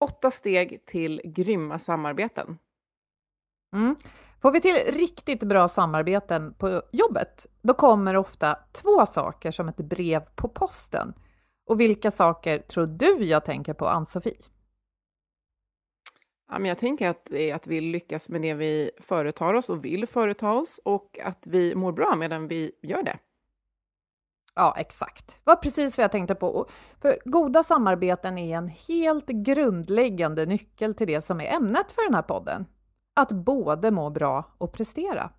Åtta steg till grymma samarbeten. Mm. Får vi till riktigt bra samarbeten på jobbet, då kommer ofta två saker som ett brev på posten. Och vilka saker tror du jag tänker på, Ann-Sofie? Ja, men jag tänker att det är att vi lyckas med det vi företar oss och vill företa oss och att vi mår bra medan vi gör det. Ja, exakt. Det var precis vad jag tänkte på. För goda samarbeten är en helt grundläggande nyckel till det som är ämnet för den här podden. Att både må bra och prestera.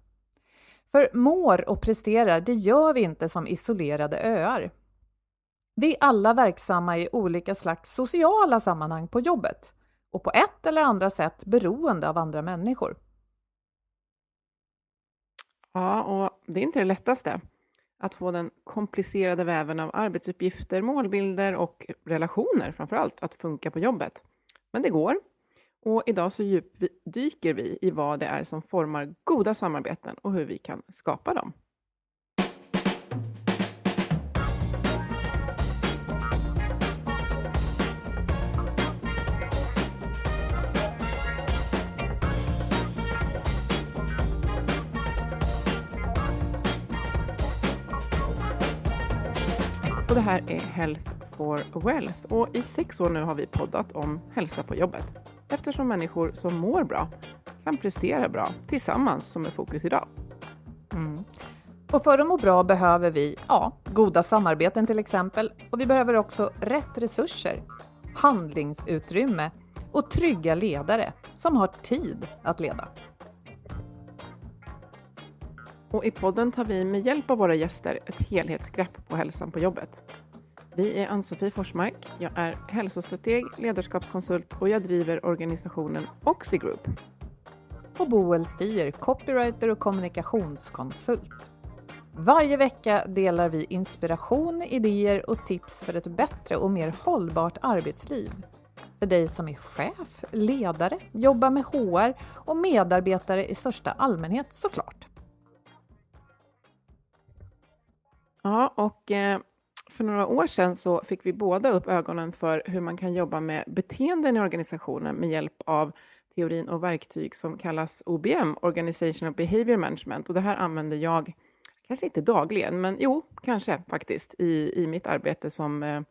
För mår och presterar, det gör vi inte som isolerade öar. Vi är alla verksamma i olika slags sociala sammanhang på jobbet och på ett eller andra sätt beroende av andra människor. Ja, och det är inte det lättaste att få den komplicerade väven av arbetsuppgifter, målbilder och relationer framför allt att funka på jobbet. Men det går. Och idag så djupdyker vi i vad det är som formar goda samarbeten och hur vi kan skapa dem. Och det här är Health for Wealth och i sex år nu har vi poddat om hälsa på jobbet eftersom människor som mår bra kan prestera bra tillsammans som är fokus idag. Mm. Och för att må bra behöver vi ja, goda samarbeten till exempel och vi behöver också rätt resurser, handlingsutrymme och trygga ledare som har tid att leda. Och I podden tar vi med hjälp av våra gäster ett helhetsgrepp på hälsan på jobbet. Vi är Ann-Sofie Forsmark. Jag är hälsostrateg, ledarskapskonsult och jag driver organisationen Oxigroup. Och Boel Stier, copywriter och kommunikationskonsult. Varje vecka delar vi inspiration, idéer och tips för ett bättre och mer hållbart arbetsliv. För dig som är chef, ledare, jobbar med HR och medarbetare i största allmänhet såklart. Ja, och eh, för några år sedan så fick vi båda upp ögonen för hur man kan jobba med beteenden i organisationen med hjälp av teorin och verktyg som kallas OBM, Organizational Behavior Management. Och det här använder jag, kanske inte dagligen, men jo, kanske faktiskt, i, i mitt arbete som eh,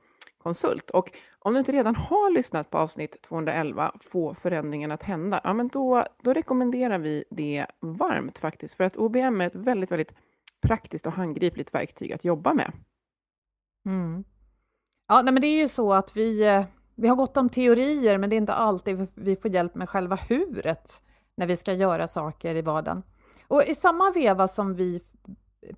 konsult. Och om du inte redan har lyssnat på avsnitt 211, Få förändringen att hända, ja, men då, då rekommenderar vi det varmt faktiskt, för att OBM är ett väldigt, väldigt praktiskt och handgripligt verktyg att jobba med. Mm. Ja, nej, men det är ju så att vi, eh, vi har gått om teorier, men det är inte alltid vi får hjälp med själva huret när vi ska göra saker i vardagen. Och i samma veva som vi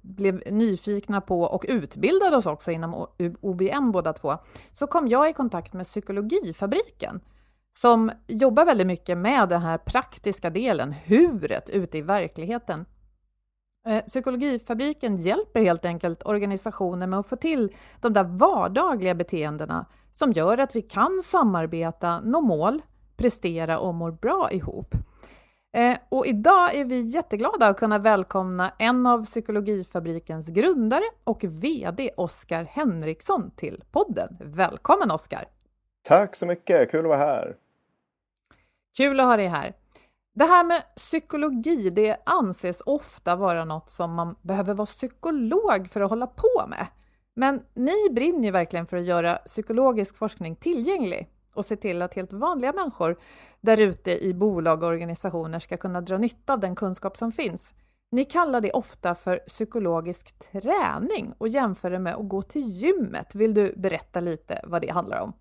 blev nyfikna på och utbildade oss också inom OBM båda två, så kom jag i kontakt med Psykologifabriken som jobbar väldigt mycket med den här praktiska delen, huret ute i verkligheten. Eh, Psykologifabriken hjälper helt enkelt organisationer med att få till de där vardagliga beteendena som gör att vi kan samarbeta, nå mål, prestera och må bra ihop. Eh, och idag är vi jätteglada att kunna välkomna en av Psykologifabrikens grundare och VD Oskar Henriksson till podden. Välkommen Oskar! Tack så mycket, kul att vara här! Kul att ha dig här! Det här med psykologi, det anses ofta vara något som man behöver vara psykolog för att hålla på med. Men ni brinner ju verkligen för att göra psykologisk forskning tillgänglig och se till att helt vanliga människor där ute i bolag och organisationer ska kunna dra nytta av den kunskap som finns. Ni kallar det ofta för psykologisk träning och jämför det med att gå till gymmet. Vill du berätta lite vad det handlar om?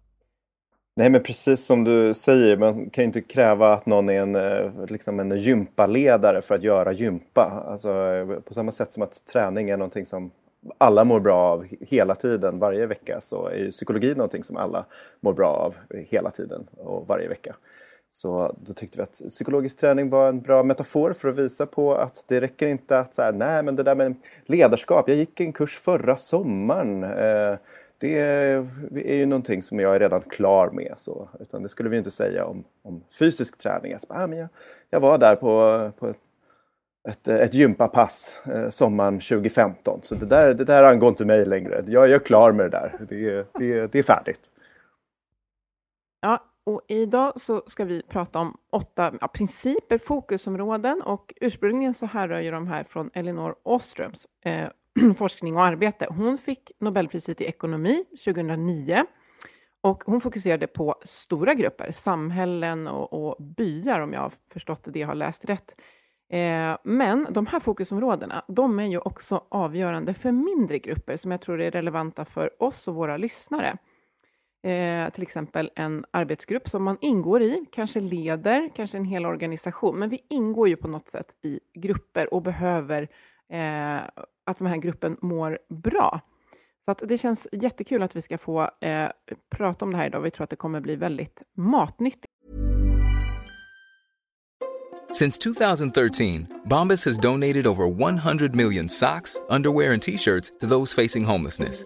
Nej men precis som du säger, man kan ju inte kräva att någon är en, eh, liksom en gympaledare för att göra gympa. Alltså, eh, på samma sätt som att träning är någonting som alla mår bra av hela tiden, varje vecka, så är ju psykologi någonting som alla mår bra av hela tiden och varje vecka. Så då tyckte vi att psykologisk träning var en bra metafor för att visa på att det räcker inte att så nej men det där med ledarskap, jag gick en kurs förra sommaren. Eh, det är ju någonting som jag är redan klar med. Så, utan det skulle vi inte säga om, om fysisk träning. Jag, bara, ah, men jag, jag var där på, på ett, ett, ett gympapass eh, sommaren 2015. Så det där, det där angår inte mig längre. Jag, jag är klar med det där. Det, det, det är färdigt. Ja, och idag så ska vi prata om åtta ja, principer, fokusområden och ursprungligen så härrör ju de här från Elinor Åströms eh, forskning och arbete. Hon fick Nobelpriset i ekonomi 2009 och hon fokuserade på stora grupper, samhällen och, och byar om jag har förstått det, jag har läst rätt. Eh, men de här fokusområdena, de är ju också avgörande för mindre grupper som jag tror är relevanta för oss och våra lyssnare. Eh, till exempel en arbetsgrupp som man ingår i, kanske leder, kanske en hel organisation, men vi ingår ju på något sätt i grupper och behöver eh, att den här gruppen mår bra. Så det känns jättekul att vi ska få eh, prata om det här idag. Vi tror att det kommer bli väldigt matnyttigt. Since 2013, Bombas has donated over 100 million socks, underwear and t-shirts to those facing homelessness.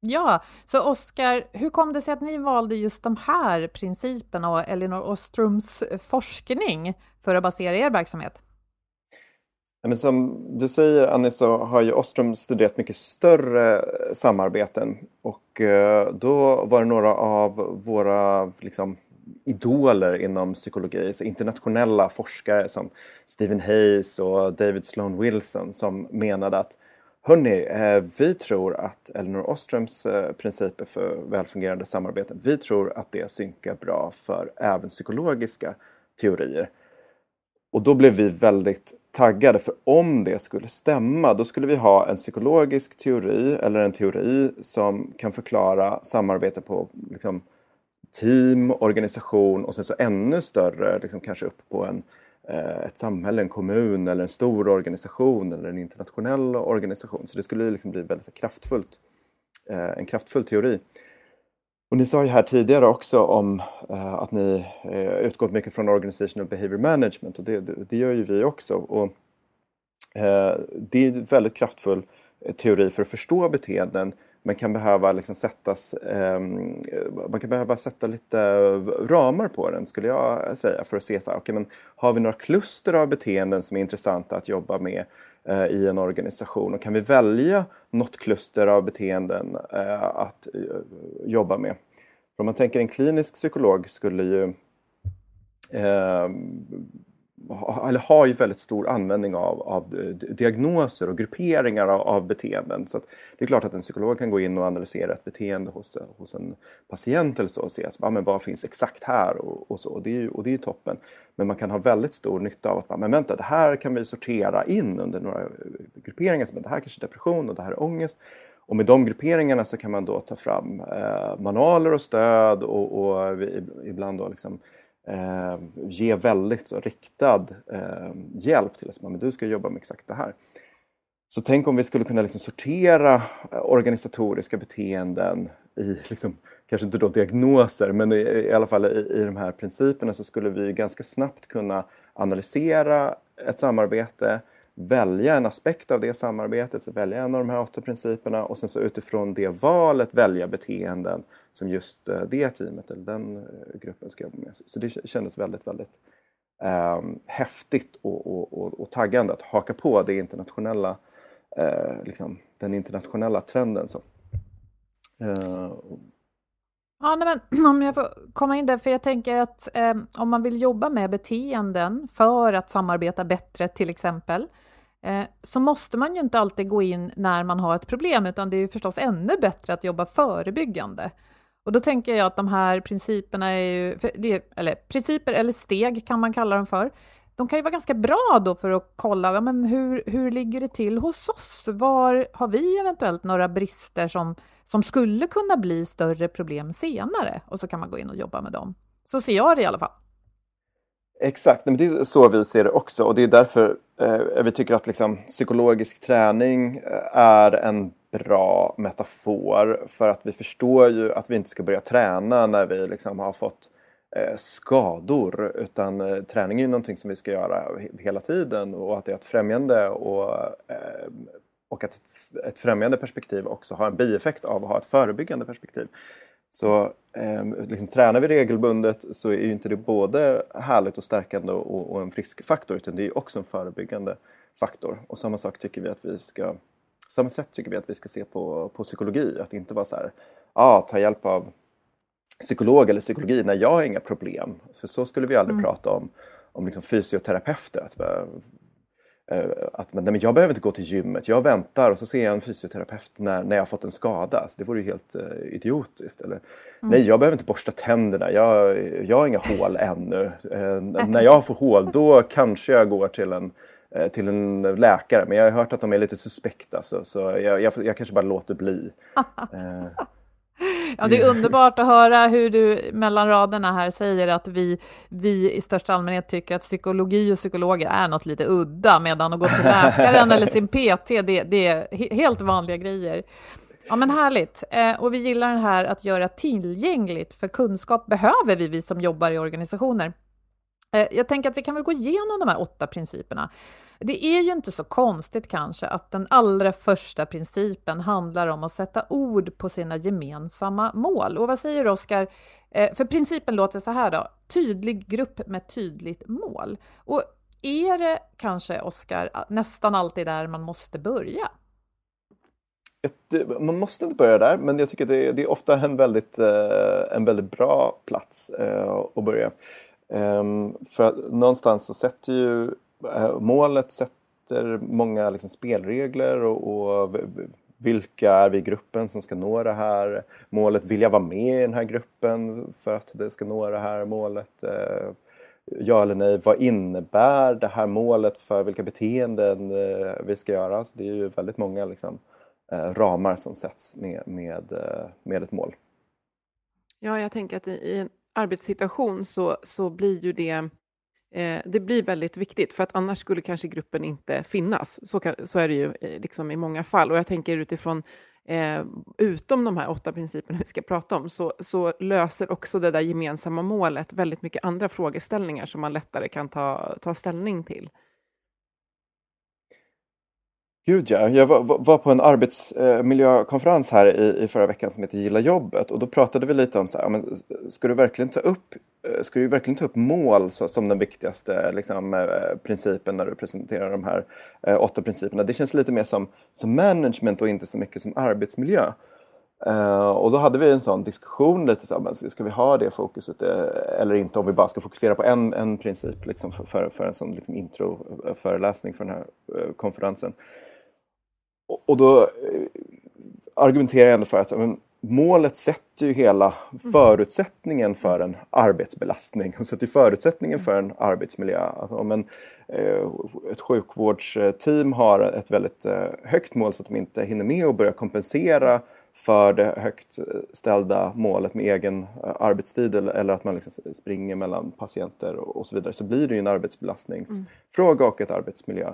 Ja, så Oskar, hur kom det sig att ni valde just de här principerna och Elinor Ostroms forskning för att basera er verksamhet? men som du säger Annie så har ju Ostrom studerat mycket större samarbeten och eh, då var det några av våra liksom, idoler inom psykologi, så internationella forskare som Stephen Hayes och David Sloan Wilson som menade att Hörni, eh, vi tror att Elinor Ostroms eh, principer för välfungerande samarbeten, vi tror att det synkar bra för även psykologiska teorier. Och då blev vi väldigt taggade för om det skulle stämma då skulle vi ha en psykologisk teori eller en teori som kan förklara samarbete på liksom, team, organisation och sen så ännu större, liksom kanske upp på en, Eh, ett samhälle, en kommun eller en stor organisation eller en internationell organisation. Så det skulle liksom bli väldigt kraftfullt, eh, en kraftfull teori. Och ni sa ju här tidigare också om eh, att ni utgått mycket från Organizational Behavior Management och det, det, gör ju vi också. Och, det är en väldigt kraftfull teori för att förstå beteenden men kan behöva liksom sättas, eh, man kan behöva sätta lite ramar på den skulle jag säga för att se så här, okay, men har vi några kluster av beteenden som är intressanta att jobba med Eh, i en organisation och kan vi välja något kluster av beteenden eh, att eh, jobba med. För om man tänker en klinisk psykolog skulle ju ehm, eller har ju väldigt stor användning av, av eh, diagnoser och grupperingar av, av beteenden. Så det är klart att en psykolog kan gå in och analysera ett beteende hos, hos en patient eller så och se så, ja, men vad finns exakt här och, och så. Och det, är ju, och det är ju toppen. Men man kan ha väldigt stor nytta av att men vänta, det här kan vi sortera in under några eh, grupperingar. Så, det här kanske är depression och det här är ångest. Och med de grupperingarna så kan man då ta fram eh, manualer och stöd och, och ibland då liksom eh, ge väldigt så, riktad eh, hjälp till oss. Men du ska jobba med exakt det här. Så tänk om vi skulle kunna liksom sortera eh, organisatoriska beteenden i, liksom, kanske inte då diagnoser, men i, i alla fall i, i de här principerna så skulle vi ganska snabbt kunna analysera ett samarbete, välja en aspekt av det samarbetet, så välja en av de här åtta principerna och sen så utifrån det valet välja beteenden som just eh, det teamet eller den eh, gruppen ska jobba med. Så det kändes väldigt, väldigt eh, häftigt och, och, och, och, taggande att haka på det internationella, eh, liksom, den internationella trenden. Så. Eh, Ja, nej, men om jag får komma in där, för jag tänker att eh, om man vill jobba med beteenden för att samarbeta bättre till exempel, eh, så måste man ju inte alltid gå in när man har ett problem, utan det är ju förstås ännu bättre att jobba förebyggande. Och då tänker jag att de här principerna är ju, eller principer eller steg kan man kalla dem för, de kan ju vara ganska bra då för att kolla ja, men hur, hur ligger det till hos oss? Var har vi eventuellt några brister som, som skulle kunna bli större problem senare? Och så kan man gå in och jobba med dem. Så ser jag det i alla fall. Exakt, men det är så vi ser det också och det är därför eh, vi tycker att liksom, psykologisk träning eh, är en bra metafor för att vi förstår ju att vi inte ska börja träna när vi liksom har fått eh, skador utan eh, träning är någonting som vi ska göra hela tiden och att det är ett främjande och, eh, och att ett främjande perspektiv också har en bieffekt av att ha ett förebyggande perspektiv. Så ehm, liksom, tränar vi regelbundet så är ju inte det både härligt och stärkande och, och en frisk faktor utan det är också en förebyggande faktor. Och samma sak tycker vi att vi ska samma sätt tycker vi att vi ska se på, på psykologi, att inte vara så här, ah, ta hjälp av psykolog eller psykologi när jag har inga problem. För så skulle vi aldrig mm. prata om, om liksom fysioterapeuter. Att, äh, att nej, men jag behöver inte gå till gymmet, jag väntar och så ser jag en fysioterapeut när, när jag fått en skada. Så det vore ju helt uh, idiotiskt. Eller, mm. Nej, jag behöver inte borsta tänderna, jag, jag har inga hål ännu. Uh, när jag får hål då kanske jag går till en till en läkare men jag har hört att de är lite suspekta så, så jag, jag, jag kanske bara låter bli. Ja, det är underbart att höra hur du mellan raderna här säger att vi, vi i största allmänhet tycker att psykologi och psykologer är något lite udda, medan att gå till läkaren eller sin PT, det, det är helt vanliga grejer. Ja, men härligt. Eh, och vi gillar det här att göra tillgängligt, för kunskap behöver vi, vi som jobbar i organisationer. Eh, jag tänker att vi kan väl gå igenom de här åtta principerna. Det är ju inte så konstigt kanske att den allra första principen handlar om att sätta ord på sina gemensamma mål. Och vad säger du, Oskar? Eh, för principen låter så här då, tydlig grupp med tydligt mål. Och är det kanske, Oskar, nästan alltid där man måste börja? Eh, man måste inte börja där, men jag tycker det är, det är ofta en väldigt, en väldigt bra plats att börja. Ehm, för att någonstans så sätter ju eh, målet sätter många liksom spelregler och, och, vilka är vi i gruppen som ska nå det här målet? Vill jag vara med i den här gruppen för att det ska nå det här målet? Eh, ja eller nej? Vad innebär det här målet för vilka beteenden eh, vi ska göra? Så det är ju väldigt många liksom, ramar som sätts med, med, med ett mål. Ja, jag tänker att i en arbetssituation så, så blir ju det Eh, det blir väldigt viktigt, för att annars skulle kanske gruppen inte finnas. Så, kan, så är det ju eh, liksom i många fall. Och jag tänker utifrån, eh, utom de här åtta principerna vi ska prata om, så, så, löser också det där gemensamma målet väldigt mycket andra frågeställningar som man lättare kan ta, ta ställning till. Gud ja, jag var, var på en arbetsmiljökonferens eh, här i, i, förra veckan som heter Gilla jobbet och då pratade vi lite om så här, men ska du verkligen ta upp, eh, ska du verkligen ta upp mål så, som den viktigaste liksom, eh, principen när du presenterar de här eh, åtta principerna? Det känns lite mer som, som management och inte så mycket som arbetsmiljö. Uh, och då hade vi en sån diskussion lite så här, ska vi ha det fokuset eller inte om vi bara ska fokusera på en, en princip liksom, för, för, för en sån liksom, introföreläsning för den här uh, konferensen. Och då eh, argumenterar jag ändå för att men, målet sätter ju hela mm. förutsättningen för en arbetsbelastning och sätter förutsättningen för en arbetsmiljö. Alltså om en, eh, ett sjukvårdsteam har ett väldigt eh, högt mål så att de inte hinner med att börja kompensera för det högt ställda målet med egen arbetstid eller att man liksom springer mellan patienter och så vidare så blir det ju en arbetsbelastningsfråga och ett arbetsmiljö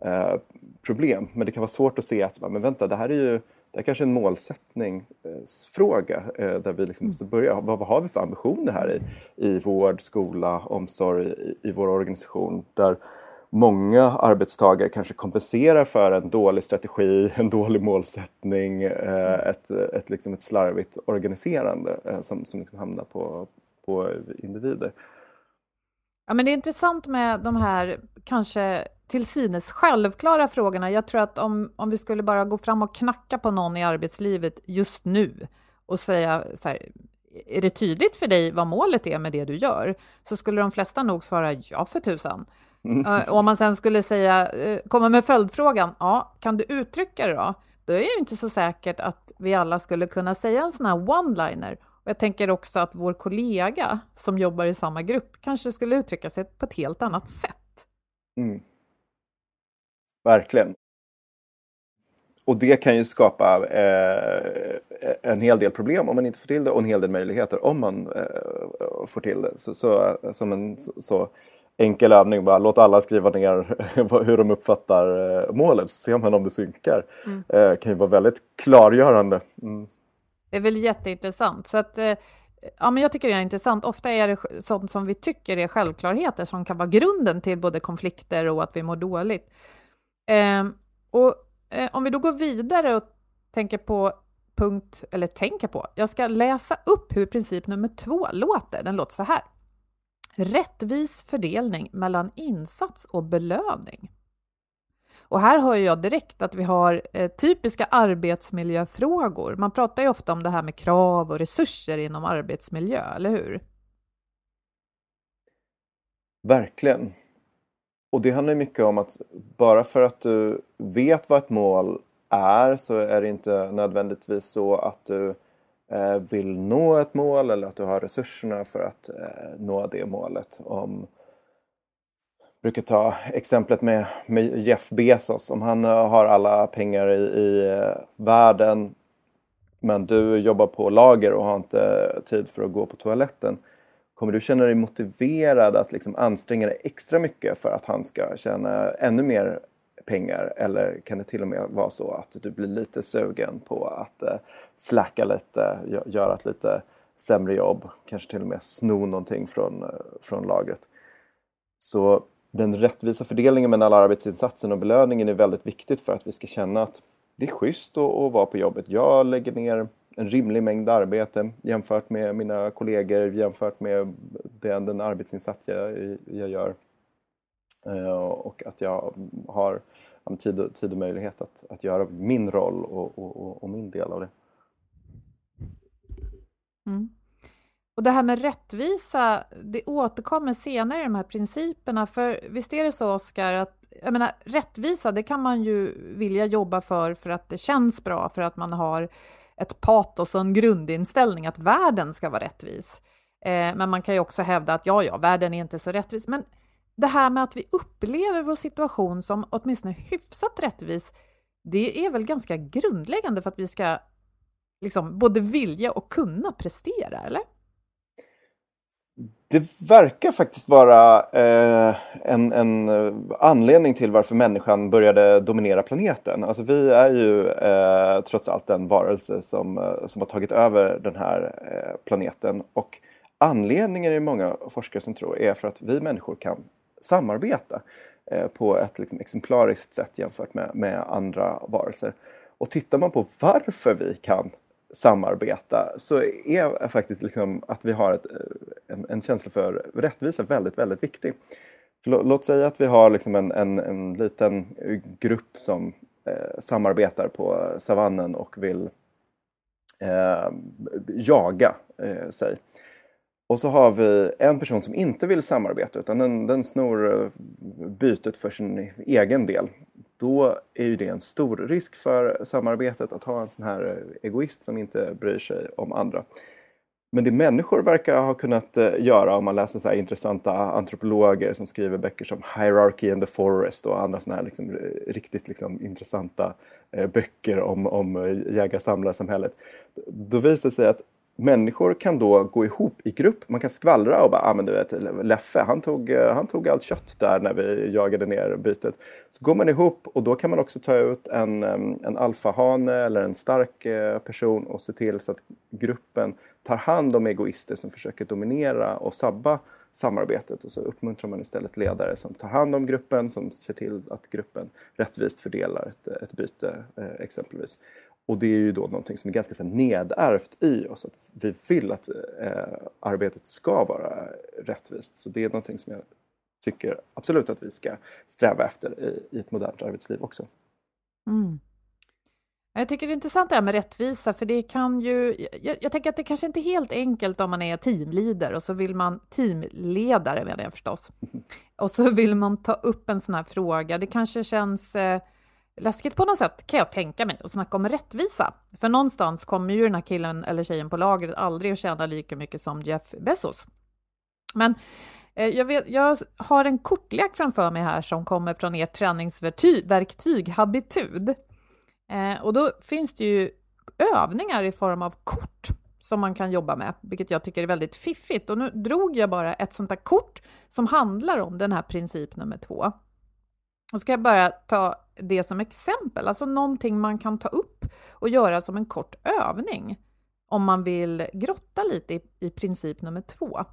Eh, problem. Men det kan vara svårt att se att men vänta, det här är ju det är kanske en målsättningsfråga eh, där vi liksom måste börja. Vad, vad har vi för ambitioner här i, i vård, skola, omsorg, i, i vår organisation? Där många arbetstagare kanske kompenserar för en dålig strategi, en dålig målsättning, eh, ett, ett, liksom ett slarvigt organiserande som, som liksom hamnar på, på individer. Ja, men det är intressant med de här kanske till synes självklara frågorna. Jag tror att om, om vi skulle bara gå fram och knacka på någon i arbetslivet just nu och säga så här, är det tydligt för dig vad målet är med det du gör? Så skulle de flesta nog svara ja för tusan. Mm. Och om man sen skulle säga, eh, komma med följdfrågan, ja, kan du uttrycka det då? Då är det inte så säkert att vi alla skulle kunna säga en sån här one-liner. Och jag tänker också att vår kollega som jobbar i samma grupp kanske skulle uttrycka sig på ett helt annat sätt. Mm. Verkligen. Och det kan ju skapa eh, en hel del problem om man inte får till det och en hel del möjligheter om man eh, får till det. Så, så, som en så enkel övning, bara låt alla skriva ner hur de uppfattar eh, målet så ser man om det synkar. Mm. Eh, kan ju vara väldigt klargörande. Mm. Det är väl jätteintressant. Så att, eh, ja, men jag tycker det är intressant. Ofta är det sånt som vi tycker är självklarheter som kan vara grunden till både konflikter och att vi mår dåligt. Eh, och eh, om vi då går vidare och tänker på punkt, eller tänker på, jag ska läsa upp hur princip nummer två låter. Den låter så här. Rättvis fördelning mellan insats och belöning. Och här hör jag direkt att vi har eh, typiska arbetsmiljöfrågor. Man pratar ju ofta om det här med krav och resurser inom arbetsmiljö, eller hur? Verkligen. Och det handlar mycket om att bara för att du vet vad ett mål är så är det inte nödvändigtvis så att du eh, vill nå ett mål eller att du har resurserna för att eh, nå det målet. Om brukar ta exemplet med, med Jeff Bezos. Om han eh, har alla pengar i, i eh, världen men du jobbar på lager och har inte eh, tid för att gå på toaletten. Kommer du känna dig motiverad att liksom anstränga dig extra mycket för att han ska tjäna ännu mer pengar? Eller kan det till och med vara så att du blir lite sugen på att eh, slacka lite, göra ett lite sämre jobb, kanske till och med sno någonting från, eh, från lagret. Så den rättvisa fördelningen mellan arbetsinsatsen och belöningen är väldigt viktigt för att vi ska känna att det är schysst att, att vara på jobbet. Jag lägger ner en rimlig mängd arbete jämfört med mina kollegor, jämfört med den, den arbetsinsats jag, jag gör. Eh, och att jag har tid, och, tid och möjlighet att, att göra min roll och, och, och min del av det. Mm. Och det här med rättvisa, det återkommer senare i de här principerna. För visst är det så, Oskar, att jag menar, rättvisa, det kan man ju vilja jobba för för att det känns bra, för att man har ett patos och en grundinställning att världen ska vara rättvis. Eh, men man kan ju också hävda att ja, ja, världen är inte så rättvis. Men det här med att vi upplever vår situation som åtminstone hyfsat rättvis, det är väl ganska grundläggande för att vi ska liksom både vilja och kunna prestera, eller? Det verkar faktiskt vara eh, en, en, eh, anledning till varför människan började dominera planeten. Alltså vi är ju eh, trots allt en varelse som, eh, som har tagit över den här eh, planeten. Och anledningen är många forskare som tror är för att vi människor kan samarbeta eh, på ett liksom, exemplariskt sätt jämfört med, med andra varelser. Och tittar man på varför vi kan samarbeta så är faktiskt liksom att vi har ett, eh, en, en, känsla för rättvisa väldigt, väldigt viktig. För låt säga att vi har liksom en, en, en liten grupp som eh, samarbetar på savannen och vill eh, jaga eh, sig. Och så har vi en person som inte vill samarbeta utan den, den snor eh, bytet för sin egen del då är ju det en stor risk för samarbetet att ha en sån här eh, egoist som inte bryr sig om andra. Men det människor verkar ha kunnat eh, göra om man läser så intressanta antropologer som skriver böcker som Hierarchy and the Forest och andra såna här liksom, eh, riktigt liksom, intressanta böcker om, om jägar-samlarsamhället. Då visar det sig att människor kan då gå ihop i grupp. Man kan skvallra och bara, ah, men du vet, Leffe, han tog, eh, han tog allt kött där när vi jagade ner bytet. Så går man ihop och då kan man också ta ut en, en alfahane eller en stark eh, person och se till så att gruppen tar hand om egoister som försöker dominera och sabba samarbetet och så uppmuntrar man istället ledare som tar hand om gruppen, som ser till att gruppen rättvist fördelar ett, ett byte eh, exempelvis. Och det är ju då någonting som är ganska så nedärvt i oss, att vi vill att eh, arbetet ska vara rättvist. Så det är någonting som jag tycker absolut att vi ska sträva efter i, i ett modernt arbetsliv också. Mm. Jag tycker det är intressant det här med rättvisa, för det kan ju... Jag, jag, tänker att det kanske inte är helt enkelt om man är teamleader och så vill man... Teamledare menar jag förstås. Och så vill man ta upp en sån här fråga. Det kanske känns eh, läskigt på något sätt, kan jag tänka mig, att snacka om rättvisa. För någonstans kommer ju den här killen eller tjejen på lagret aldrig att tjäna lika mycket som Jeff Bezos. Men eh, jag, vet, jag, har en kortlek framför mig här som kommer från ert träningsverktyg Habitud. Eh, och då finns det ju övningar i form av kort som man kan jobba med, vilket jag tycker är väldigt fiffigt. Och nu drog jag bara ett sånt här kort som handlar om den här princip nummer två. Och ska jag bara ta det som exempel, alltså någonting man kan ta upp och göra som en kort övning om man vill grotta lite i, i princip nummer två.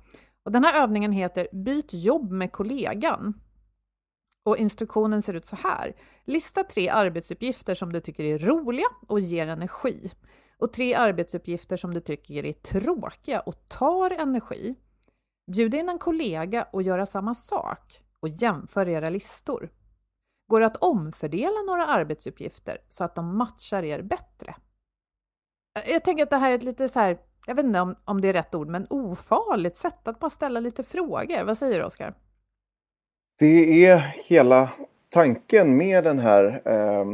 Och den här övningen heter Byt jobb med kollegan. Och instruktionen ser ut så här. Lista tre arbetsuppgifter som du tycker är roliga och ger energi. Och tre arbetsuppgifter som du tycker är tråkiga och tar energi. Bjud in en kollega och göra samma sak och jämför era listor. Går det att omfördela några arbetsuppgifter så att de matchar er bättre? Jag tänker att det här är ett lite så här, jag vet inte om, om det är rätt ord, men ofarligt sätt att bara ställa lite frågor. Vad säger du, Oskar? Det är hela tanken med den här eh,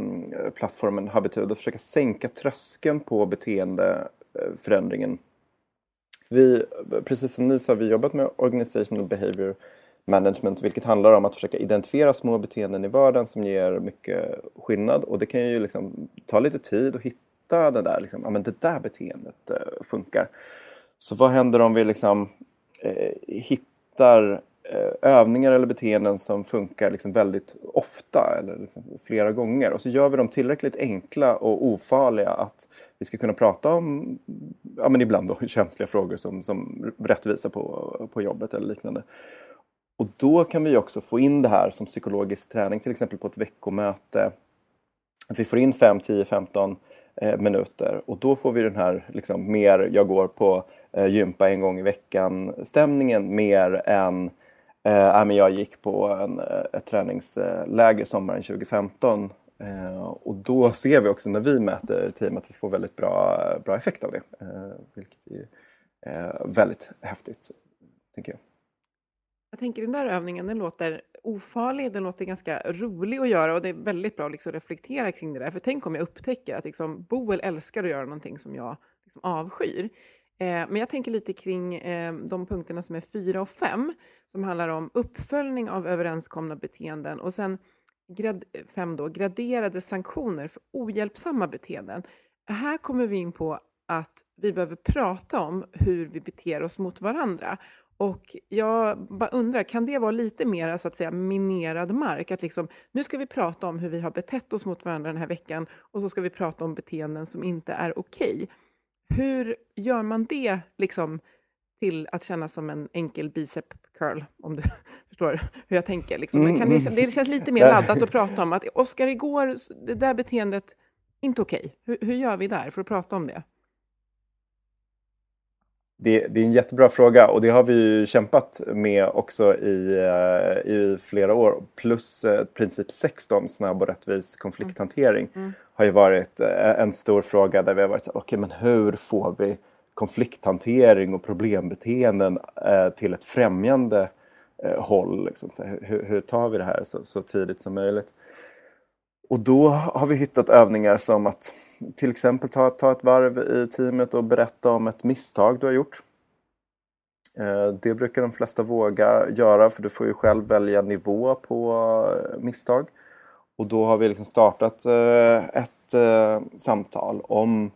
plattformen Habitud att försöka sänka tröskeln på beteendeförändringen. Eh, vi, precis som ni sa, vi jobbat med Organizational Behavior Management vilket handlar om att försöka identifiera små beteenden i vardagen som ger mycket skillnad och det kan ju liksom ta lite tid att hitta det där, liksom, ja men det där beteendet eh, funkar. Så vad händer om vi liksom eh, hittar Eh, övningar eller beteenden som funkar liksom väldigt ofta eller liksom flera gånger. Och så gör vi dem tillräckligt enkla och ofarliga att vi ska kunna prata om, ja men ibland då känsliga frågor som, som rättvisa på, på jobbet eller liknande. Och då kan vi också få in det här som psykologisk träning, till exempel på ett veckomöte. Att vi får in 5, 10, 15 eh, minuter och då får vi den här liksom, mer jag går på eh, gympa en gång i veckan stämningen mer än Eh, äh, jag gick på en, eh, ett träningsläger sommaren 2015 eh, och då ser vi också när vi mäter team att vi får väldigt bra, bra effekt av det. Eh, vilket är eh, väldigt häftigt, tänker jag. Jag tänker den där övningen, den låter ofarlig, den låter ganska rolig att göra och det är väldigt bra att liksom reflektera kring det där. För tänk om jag upptäcker att liksom, Boel älskar att göra någonting som jag liksom avskyr. Eh, men jag tänker lite kring eh, de punkterna som är fyra och fem som handlar om uppföljning av överenskomna beteenden och sen grad, fem då, graderade sanktioner för ohjälpsamma beteenden. Här kommer vi in på att vi behöver prata om hur vi beter oss mot varandra. Och jag bara undrar, kan det vara lite mer så att säga minerad mark? Att liksom, nu ska vi prata om hur vi har betett oss mot varandra den här veckan och så ska vi prata om beteenden som inte är okej. Okay. Hur gör man det liksom, till att kännas som en enkel bicep curl, om du förstår hur jag tänker. Liksom. Kan det, mm. det känns lite mer laddat att prata om att Oskar, igår, det där beteendet, inte okej. Okay. Hur, hur gör vi där för att prata om det? Det, det, är en jättebra fråga och det har vi kämpat med också i, uh, i flera år. Plus uh, princip 16, snabb och rättvis konflikthantering, mm. Mm. har ju varit uh, en stor fråga där vi har varit så okej okay, men hur får vi konflikthantering och problembeteenden eh, till ett främjande eh, håll. Liksom. Hur, hur, tar vi det här så, så, tidigt som möjligt? Och då har vi hittat övningar som att till exempel ta, ta ett varv i teamet och berätta om ett misstag du har gjort. Eh, det brukar de flesta våga göra för du får ju själv välja nivå på eh, misstag. Och då har vi liksom startat eh, ett samtal om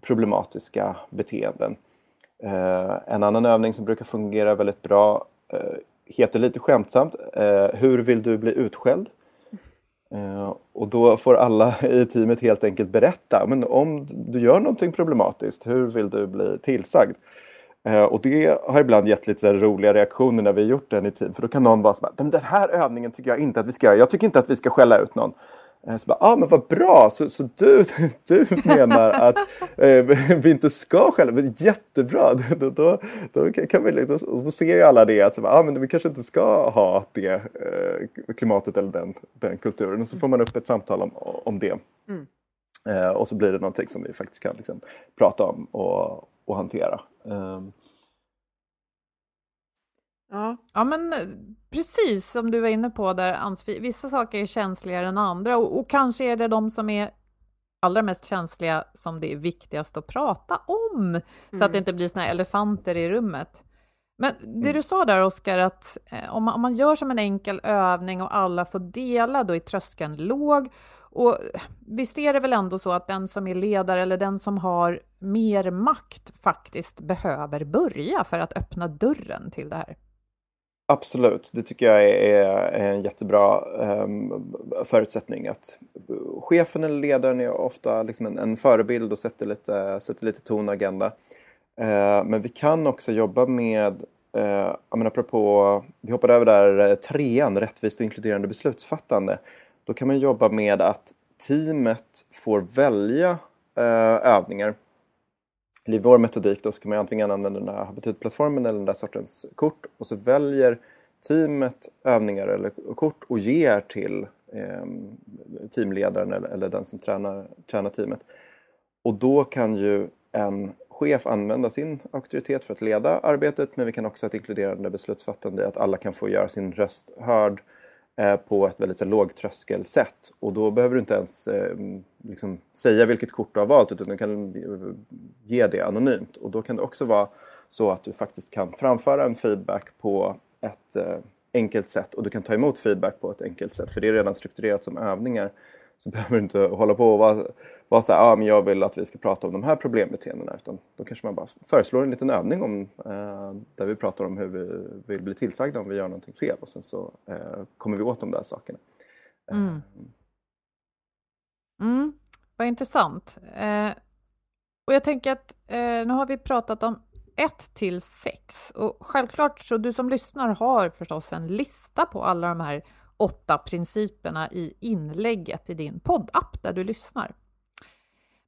problematiska beteenden. En annan övning som brukar fungera väldigt bra heter lite skämtsamt Hur vill du bli utskälld? Eh, och då får alla i teamet helt enkelt berätta men om du gör någonting problematiskt, hur vill du bli tillsagd? Eh, och det har ibland gett lite roliga reaktioner när vi har gjort den i team. För då kan någon vara så här, den här övningen tycker jag inte att vi ska göra. Jag tycker inte att vi ska skälla ut någon. Eh, så bara, ah, men vad bra, så, så du, du menar att eh, vi inte ska skälla? Men jättebra, då, då, då, kan vi, då, då ser ju alla det att så bara, ah, men vi kanske inte ska ha det eh, klimatet eller den, den kulturen. Och så får man upp ett samtal om, om det. Mm. Eh, och så blir det någonting som vi faktiskt kan liksom, prata om och, och hantera. Um, Ja. ja, men eh, precis som du var inne på där, vissa saker är känsligare än andra och, och, kanske är det de som är allra mest känsliga som det är viktigast att prata om, mm. så att det mm. inte blir såna elefanter i rummet. Men det mm. du sa där, Oskar, att eh, om man, om man gör som en enkel övning och alla får dela, då är tröskeln låg. Och visst är det väl ändå så att den som är ledare eller den som har mer makt faktiskt behöver börja för att öppna dörren till det här? Absolut, det tycker jag är, en jättebra ehm, förutsättning. Att chefen eller ledaren är ofta liksom en, en förebild och sätter lite, sätter lite ton och agenda. Eh, men vi kan också jobba med, eh, jag menar, apropå, vi hoppade över där eh, trean, rättvist och inkluderande beslutsfattande. Då kan man jobba med att teamet får välja övningar i vår metodik då ska man antingen använda den här habitutplattformen eller den där sortens kort och så väljer teamet övningar eller kort och ger till eh, teamledaren eller, eller, den som tränar, tränar teamet. Och då kan ju en chef använda sin auktoritet för att leda arbetet men vi kan också ha ett inkluderande beslutsfattande att alla kan få göra sin röst hörd Eh, Eh, på ett väldigt lågtröskelsätt. Och då behöver du inte ens eh, liksom, säga vilket kort du har valt utan du kan eh, ge det anonymt. Och då kan det också vara så att du faktiskt kan framföra en feedback på ett eh, enkelt sätt och du kan ta emot feedback på ett enkelt sätt för det är redan strukturerat som övningar så behöver du inte hålla på och vara, vara så här, ah, men jag vill att vi ska prata om de här problembeteendena. Utan då kanske man bara föreslår en liten övning om, eh, där vi pratar om hur vi vill bli tillsagda om vi gör någonting fel och sen så eh, kommer vi åt de där sakerna. Mm. Eh. Mm, vad intressant. Eh, och jag tänker att eh, nu har vi pratat om 1 till 6 och självklart så du som lyssnar har förstås en lista på alla de här åtta principerna i inlägget i din poddapp där du lyssnar.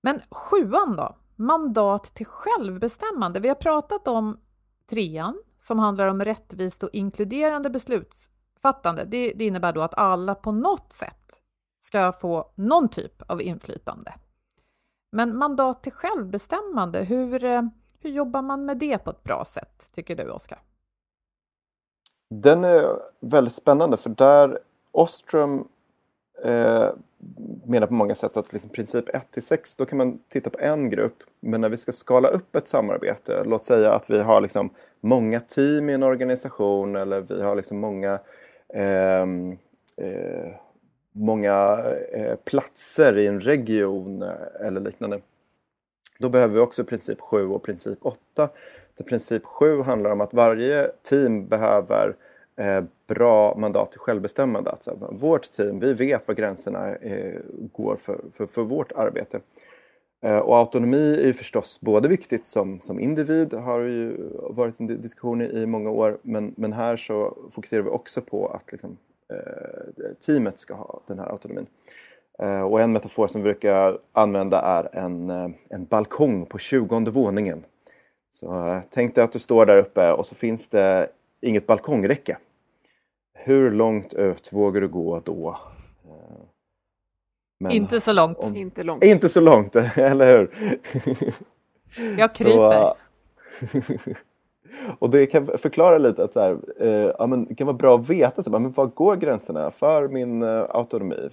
Men sjuan då? Mandat till självbestämmande. Vi har pratat om trean som handlar om rättvist och inkluderande beslutsfattande. Det, det innebär då att alla på något sätt ska få någon typ av inflytande. Men mandat till självbestämmande, hur, eh, hur jobbar man med det på ett bra sätt, tycker du, Oskar? Den är väldigt spännande för där Ostrom eh, menar på många sätt att liksom princip 1 till 6 då kan man titta på en grupp men när vi ska skala upp ett samarbete, låt säga att vi har liksom många team i en organisation eller vi har liksom många eh, eh, många eh, platser i en region eh, eller liknande. Då behöver vi också princip 7 och princip 8 där princip 7 handlar om att varje team behöver eh, bra mandat till självbestämmande. Alltså, vårt team, vi vet var gränserna eh, går för, för, för, vårt arbete. Eh, och autonomi är ju förstås både viktigt som, som individ, har ju varit en diskussion i, i många år, men, men här så fokuserar vi också på att liksom, eh, teamet ska ha den här autonomin. Eh, och en metafor som vi brukar använda är en, eh, en balkong på 20 våningen så eh, tänk dig att du står där uppe och så finns det inget balkongräcke. Hur långt ut vågar du gå då? Eh, men inte så långt. Om, inte långt. Inte så långt, eller hur? Jag kryper. Så, och det kan förklara lite att så här, eh, ja, men det kan vara bra att veta så, men var går gränserna för min autonomi?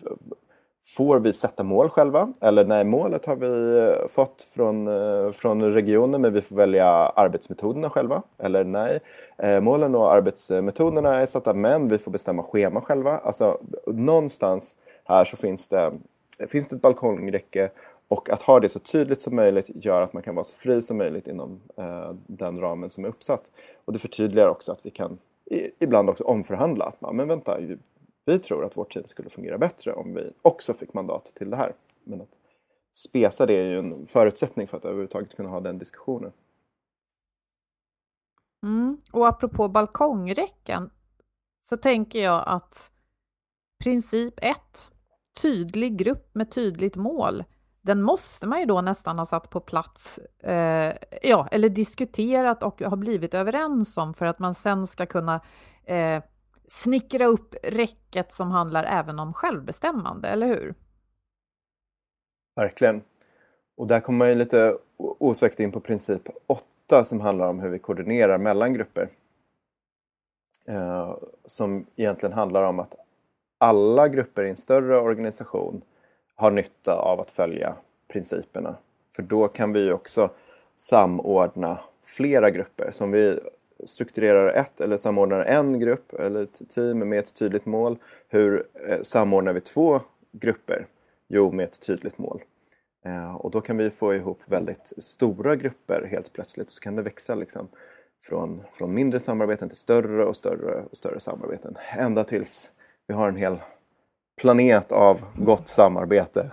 Får vi sätta mål själva? Eller nej, målet har vi eh, fått från, eh, från regionen men vi får välja arbetsmetoderna själva. Eller nej, eh, målen och arbetsmetoderna är satta men vi får bestämma schema själva. Alltså någonstans här så finns det, finns det ett balkongräcke och att ha det så tydligt som möjligt gör att man kan vara så fri som möjligt inom eh, den ramen som är uppsatt. Och det förtydligar också att vi kan i, ibland också omförhandla. Att, men vänta, vi tror att vårt team skulle fungera bättre om vi också fick mandat till det här. Men att spesa det är ju en förutsättning för att överhuvudtaget kunna ha den diskussionen. Mm. Och apropå balkongräcken så tänker jag att princip 1 tydlig grupp med tydligt mål, den måste man ju då nästan ha satt på plats, eh, ja, eller diskuterat och har blivit överens om för att man sen ska kunna eh, snickra upp räcket som handlar även om självbestämmande, eller hur? Verkligen. Och där kommer man ju lite osökt in på princip 8 som handlar om hur vi koordinerar mellan grupper. Eh, som egentligen handlar om att alla grupper i en större organisation har nytta av att följa principerna. För då kan vi också samordna flera grupper. Som vi strukturerar ett eller samordnar en grupp eller ett team med ett tydligt mål. Hur eh, samordnar vi två grupper? Jo, med ett tydligt mål. Eh, och då kan vi få ihop väldigt stora grupper helt plötsligt. Så kan det växa liksom från, från mindre samarbeten till större och större och större samarbeten. Ända tills vi har en hel planet av gott samarbete.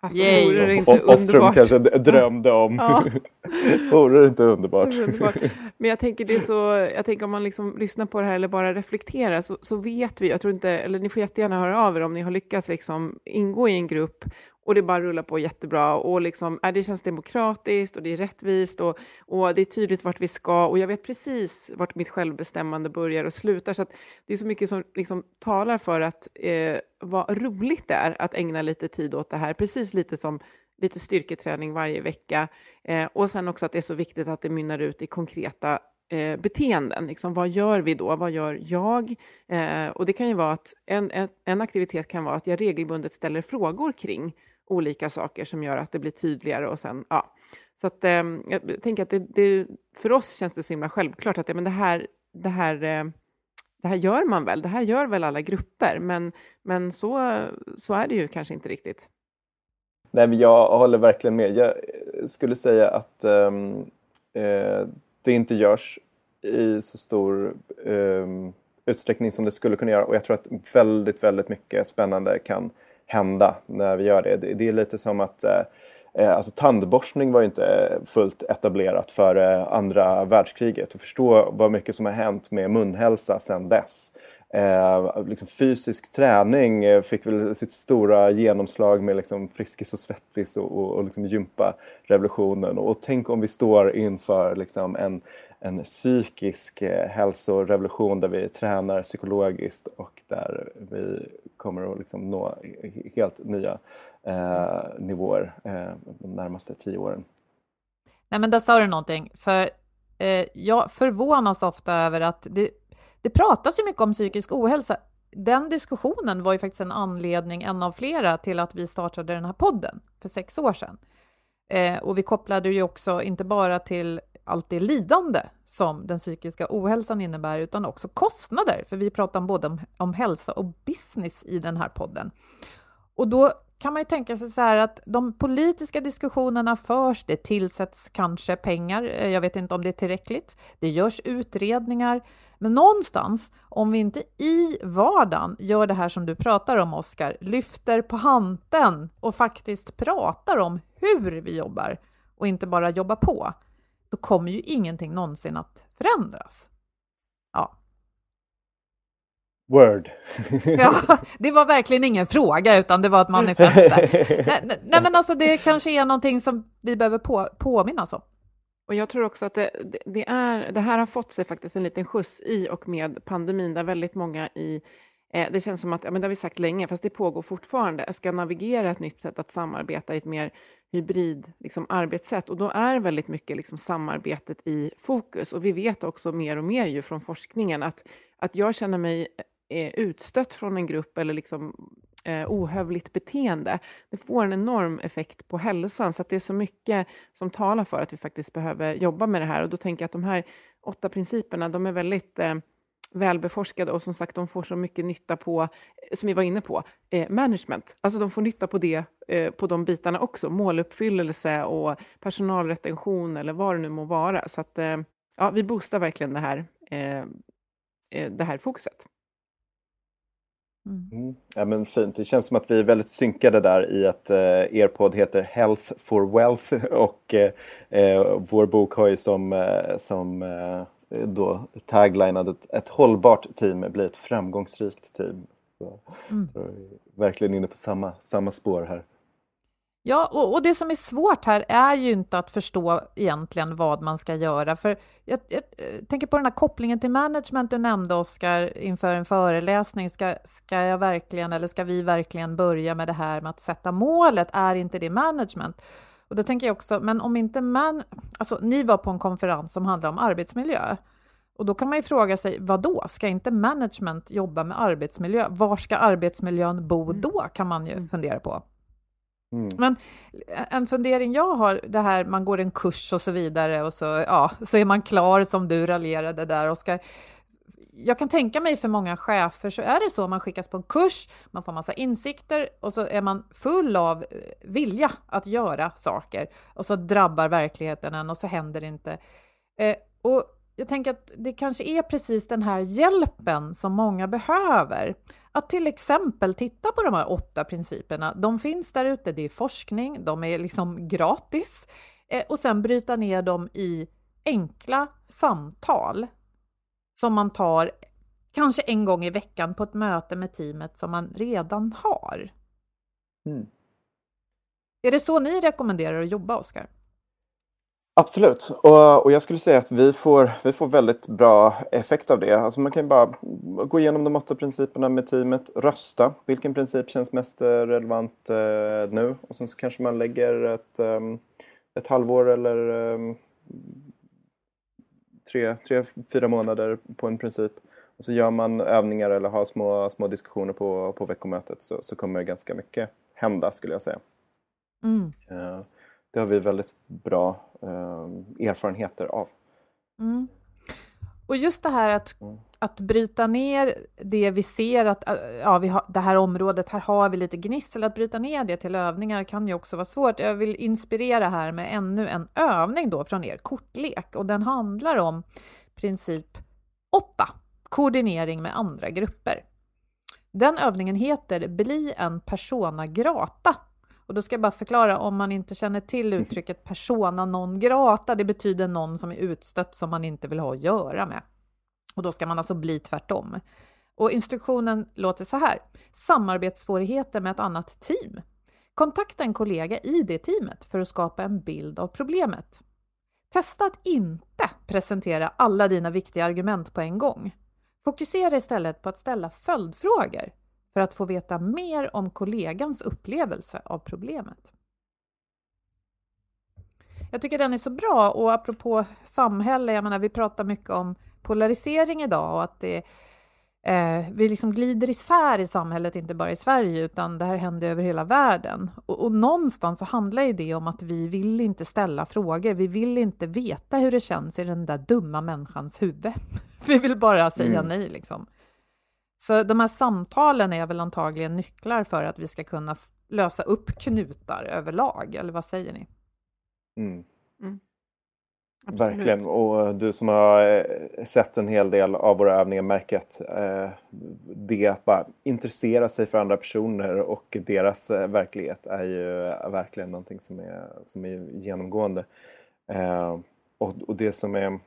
Alltså, inte Som Ostrom underbart? kanske drömde om. Ja. vore det inte underbart? Underbart. Men jag tänker, det så, jag tänker om man liksom lyssnar på det här eller bara reflekterar så, så vet vi, jag tror inte, eller ni får jättegärna höra av er om ni har lyckats liksom ingå i en grupp och det bara rullar på jättebra och liksom, äh, det känns demokratiskt och det är rättvist och, och det är tydligt vart vi ska och jag vet precis vart mitt självbestämmande börjar och slutar. Så att det är så mycket som liksom talar för att eh, vad roligt det är att ägna lite tid åt det här, precis lite som lite styrketräning varje vecka. Eh, och sen också att det är så viktigt att det mynnar ut i konkreta eh, beteenden. Liksom, vad gör vi då? Vad gör jag? Eh, och det kan ju vara att en, en, en aktivitet kan vara att jag regelbundet ställer frågor kring olika saker som gör att det blir tydligare och sen, ja. Så att, eh, jag tänker att det, det, för oss känns det så himla självklart att ja, men det här, det här eh, det här gör man väl, det här gör väl alla grupper, men, men så, så är det ju kanske inte riktigt. Nej, men jag håller verkligen med. Jag eh, skulle säga att ehm, eh, det inte görs i så stor ehm, utsträckning som det skulle kunna göra och jag tror att väldigt, väldigt mycket spännande kan hända när vi gör det. Det, det är lite som att eh, eh Alltså tandborstning var ju inte fullt etablerat före andra världskriget. Och förstå vad mycket som har hänt med munhälsa sedan dess. Eh, liksom fysisk träning eh, fick väl sitt stora genomslag med liksom Friskis och Svettis och, och, och liksom gympa-revolutionen. Och tänk om vi står inför liksom en, en psykisk eh, hälsorevolution där vi tränar psykologiskt och där vi kommer att liksom nå helt nya eh, nivåer eh, de närmaste tio åren. Nej, men där sa du någonting. För eh, jag förvånas ofta över att det, det pratas ju mycket om psykisk ohälsa. Den diskussionen var ju faktiskt en anledning, en av flera, till att vi startade den här podden för sex år sedan. Eh, och vi kopplade ju också inte bara till allt det lidande som den psykiska ohälsan innebär, utan också kostnader, för vi pratar både om, om hälsa och business i den här podden. Och då kan man ju tänka sig så här att de politiska diskussionerna förs, det tillsätts kanske pengar, eh, jag vet inte om det är tillräckligt, det görs utredningar, men någonstans, om vi inte i vardagen gör det här som du pratar om, Oskar, lyfter på hanten och faktiskt pratar om hur vi jobbar och inte bara jobbar på, då kommer ju ingenting någonsin att förändras. Ja, Word! Ja, det var verkligen ingen fråga, utan det var ett manifest. nej, nej, nej, men alltså det kanske är någonting som vi behöver på, påminnas om. Och jag tror också att det, det, det, är, det här har fått sig faktiskt en liten skjuts i och med pandemin, där väldigt många i eh, det känns som att, ja, men det har vi sagt länge, fast det pågår fortfarande, ska navigera ett nytt sätt att samarbeta i ett mer hybrid liksom, arbetssätt. Och då är väldigt mycket liksom, samarbetet i fokus. Och vi vet också mer och mer ju från forskningen att, att jag känner mig eh, utstött från en grupp eller liksom, eh, ohövligt beteende, det får en enorm effekt på hälsan. Så att det är så mycket som talar för att vi faktiskt behöver jobba med det här. Och då tänker jag att de här åtta principerna, de är väldigt eh, välbeforskade och som sagt, de får så mycket nytta på, eh, som vi var inne på, eh, management. Alltså de får nytta på det, eh, på de bitarna också, måluppfyllelse och personalretention eller vad det nu må vara. Så att, eh, ja, vi boostar verkligen det här, eh, eh det här fokuset. Mm. Ja, men fint. Det känns som att vi är väldigt synkade där i att eh, er podd heter Health for Wealth och eh, eh, vår bok har ju som, eh, som eh, då tagline att ett, ett hållbart team blir ett framgångsrikt team. Så, mm. så verkligen inne på samma, samma spår här. Ja, och, och, det som är svårt här är ju inte att förstå egentligen vad man ska göra. För jag, jag, jag tänker på den här kopplingen till management du nämnde, Oskar, inför en föreläsning. Ska, ska jag verkligen, eller ska vi verkligen börja med det här med att sätta målet? Är inte det management? Och då tänker jag också, men om inte man... Alltså, ni var på en konferens som handlade om arbetsmiljö. Och då kan man ju fråga sig, vad då? Ska inte management jobba med arbetsmiljö? Var ska arbetsmiljön bo mm. då? Kan man ju mm. fundera på. Mm. Men eh, en fundering jag har, det här man går en kurs och så vidare och så, ja, så är man klar som du raljerade där, Oskar. Jag kan tänka mig för många chefer så är det så, man skickas på en kurs, man får massa insikter och så är man full av eh, vilja att göra saker och så drabbar verkligheten en och så händer det inte. Eh, och jag tänker att det kanske är precis den här hjälpen som många behöver. Att till exempel titta på de här åtta principerna. De finns där ute, det är forskning, de är liksom gratis. Eh, och sen bryta ner dem i enkla samtal som man tar kanske en gång i veckan på ett möte med teamet som man redan har. Mm. Är det så ni rekommenderar att jobba, Oskar? Absolut, och, och jag skulle säga att vi får, vi får väldigt bra effekt av det. Alltså man kan bara gå igenom de åtta principerna med teamet, rösta. Vilken princip känns mest eh, relevant eh, nu? Och sen så kanske man lägger ett, um, ett halvår eller um, tre, tre, fyra månader på en princip. Och så gör man övningar eller har små, små diskussioner på, på veckomötet så, så kommer ganska mycket hända skulle jag säga. Mm. Uh, det har vi väldigt bra eh, erfarenheter av. Mm. Och just det här att, mm. att bryta ner det vi ser att äh, ja, vi har, det här området, här har vi lite gnissel, att bryta ner det till övningar kan ju också vara svårt. Jag vill inspirera här med ännu en övning då från er kortlek och den handlar om princip 8, koordinering med andra grupper. Den övningen heter Bli en persona grata och då ska jag bara förklara om man inte känner till uttrycket persona non grata. Det betyder någon som är utstött som man inte vill ha att göra med. Och då ska man alltså bli tvärtom. Och instruktionen låter så här. Samarbetssvårigheter med ett annat team. Kontakta en kollega i det teamet för att skapa en bild av problemet. Testa att inte presentera alla dina viktiga argument på en gång. Fokusera istället på att ställa följdfrågor för att få veta mer om kollegans upplevelse av problemet. Jag tycker den är så bra och apropå samhälle, jag menar vi pratar mycket om polarisering idag och att det, eh, vi liksom glider isär i samhället, inte bara i Sverige, utan det här händer över hela världen. Och, och någonstans så handlar ju det om att vi vill inte ställa frågor, vi vill inte veta hur det känns i den där dumma människans huvud. Vi vill bara säga mm. nej liksom. Så de här samtalen är väl antagligen nycklar för att vi ska kunna lösa upp knutar överlag, eller vad säger ni? Mm. Mm. Verkligen, och du som har eh, sett en hel del av våra övningar märker att eh, det bara intressera sig för andra personer och deras eh, verklighet är ju verkligen någonting som är, som är genomgående. Eh, och, och det som är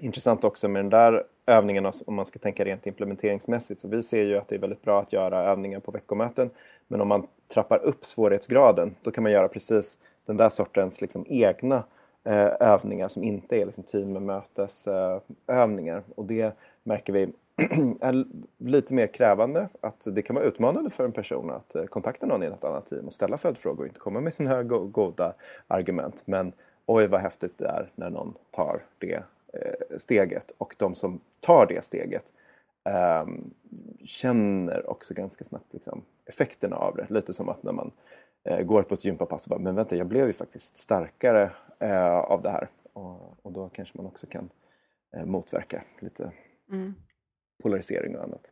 intressant också med den där övningen alltså, om man ska tänka rent implementeringsmässigt. Så vi ser ju att det är väldigt bra att göra övningar på veckomöten. Men om man trappar upp svårighetsgraden då kan man göra precis den där sortens liksom egna eh, övningar som inte är liksom teammötesövningar. Eh, och det märker vi är lite mer krävande. Att det kan vara utmanande för en person att eh, kontakta någon i ett annat team och ställa följdfrågor och inte komma med sina goda argument. Men oj vad häftigt det är när någon tar det steget och de som tar det steget eh, känner också ganska snabbt liksom, effekterna av det. Lite som att när man eh, går på ett gympapass och bara, men vänta, jag blev ju faktiskt starkare eh, av det här. Och, och, då kanske man också kan eh, motverka lite mm. polarisering och annat.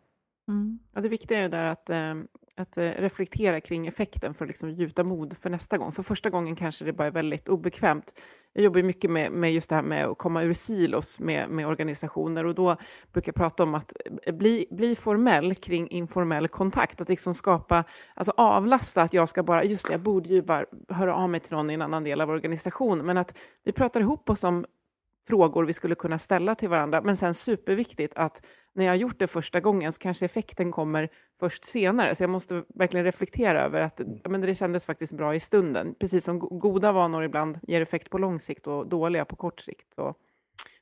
Mm. Ja, det viktiga är ju där att, eh, att eh, reflektera kring effekten för att liksom gjuta mod för nästa gång. För första gången kanske det bara är väldigt obekvämt. Jag jobbar mycket med, med just det här med att komma ur silos med, med organisationer. Och då brukar jag prata om att eh, bli, bli formell kring informell kontakt, att liksom skapa, alltså avlasta att jag ska bara, just det, jag borde ju bara höra av mig till någon i en annan del av organisationen, men att vi pratar ihop oss om frågor vi skulle kunna ställa till varandra, men sen superviktigt att när jag har gjort det första gången så kanske effekten kommer först senare. Så jag måste verkligen reflektera över att ja, men det kändes faktiskt bra i stunden. Precis som goda vanor ibland ger effekt på lång sikt och dåliga på kort sikt. Så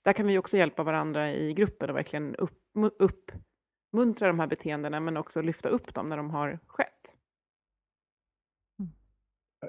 där kan vi också hjälpa varandra i gruppen och verkligen upp, uppmuntra de här beteendena men också lyfta upp dem när de har skett.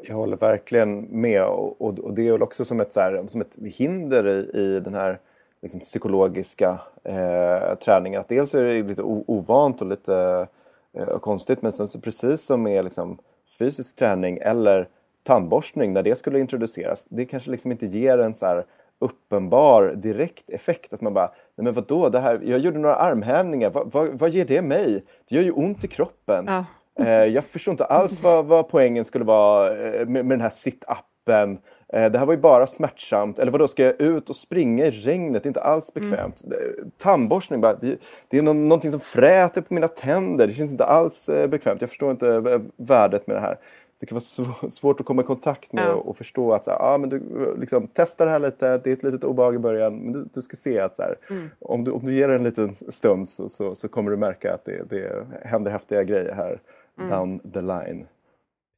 Jag håller verkligen med och, och, och det är väl också som ett, så här, som ett hinder i, i den här liksom, psykologiska eh, träningen. Att dels är det lite ovant och lite eh, konstigt men sen så precis som med liksom, fysisk träning eller tandborstning när det skulle introduceras. Det kanske liksom inte ger en så här uppenbar direkt effekt. Att man bara, nej men vadå, det här, jag gjorde några armhävningar, vad, vad, vad ger det mig? Det gör ju ont i kroppen. Ja. Eh, jag förstår inte alls vad, vad poängen skulle vara eh, med, med den här sit-appen. Eh, det här var ju bara smärtsamt. Eller vadå, ska jag ut och springa i regnet? Det är inte alls mm. bekvämt. Mm. Tandborstning, bara, det, det är no någonting som fräter på mina tänder. Det känns inte alls bekvämt. Jag förstår inte värdet med det här. Så det kan vara svårt att komma i kontakt med ja. och, och, förstå att så här, ah, men du liksom, testa det här lite. Det är ett litet obehag i början. Men du, du ska se att så här, mm. om, du, om du ger det en liten stund så, så, så kommer du märka att det, det händer häftiga grejer här mm. down the line.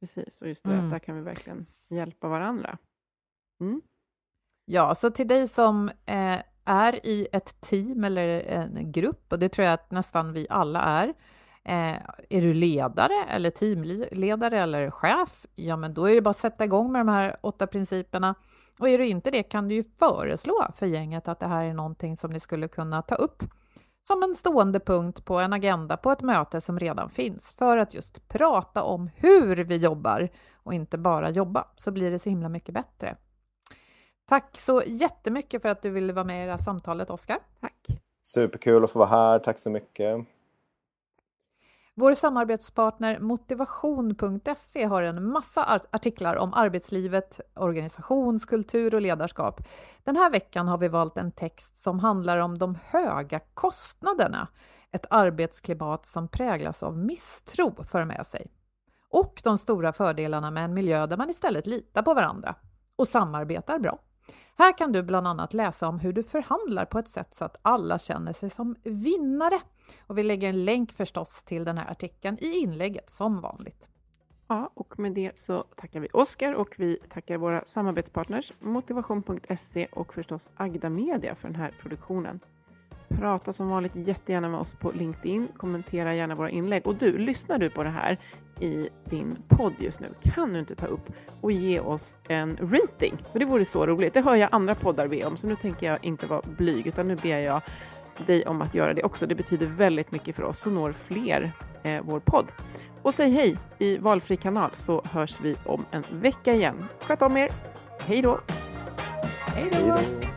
Precis, och just det, mm. där kan vi verkligen hjälpa varandra. Mm. Ja, så till dig som eh, är i ett team eller en grupp, och det tror jag att nästan vi alla är, eh, är du ledare eller teamledare eller chef, ja men då är det bara att sätta igång med de här åtta principerna. Och är du inte det kan du ju föreslå för gänget att det här är någonting som ni skulle kunna ta upp som en stående punkt på en agenda på ett möte som redan finns för att just prata om hur vi jobbar och inte bara jobba så blir det så himla mycket bättre. Tack så jättemycket för att du ville vara med i det här samtalet, Oskar. Tack. Superkul att få vara här. Tack så mycket. Vår samarbetspartner motivation.se har en massa artiklar om arbetslivet, organisationskultur och ledarskap. Den här veckan har vi valt en text som handlar om de höga kostnaderna ett arbetsklimat som präglas av misstro för med sig. Och de stora fördelarna med en miljö där man istället litar på varandra och samarbetar bra. Här kan du bland annat läsa om hur du förhandlar på ett sätt så att alla känner sig som vinnare. Och vi lägger en länk förstås till den här artikeln i inlägget som vanligt. Ja, och med det så tackar vi Oskar och vi tackar våra samarbetspartners Motivation.se och förstås Agda Media för den här produktionen. Prata som vanligt jättegärna med oss på LinkedIn. Kommentera gärna våra inlägg. Och du, lyssnar du på det här i din podd just nu, kan du inte ta upp och ge oss en rating? För det vore så roligt. Det hör jag andra poddar be om, så nu tänker jag inte vara blyg, utan nu ber jag dig om att göra det också. Det betyder väldigt mycket för oss, så når fler eh, vår podd. Och säg hej i valfri kanal så hörs vi om en vecka igen. Sköt om er. Hej då! Hej då!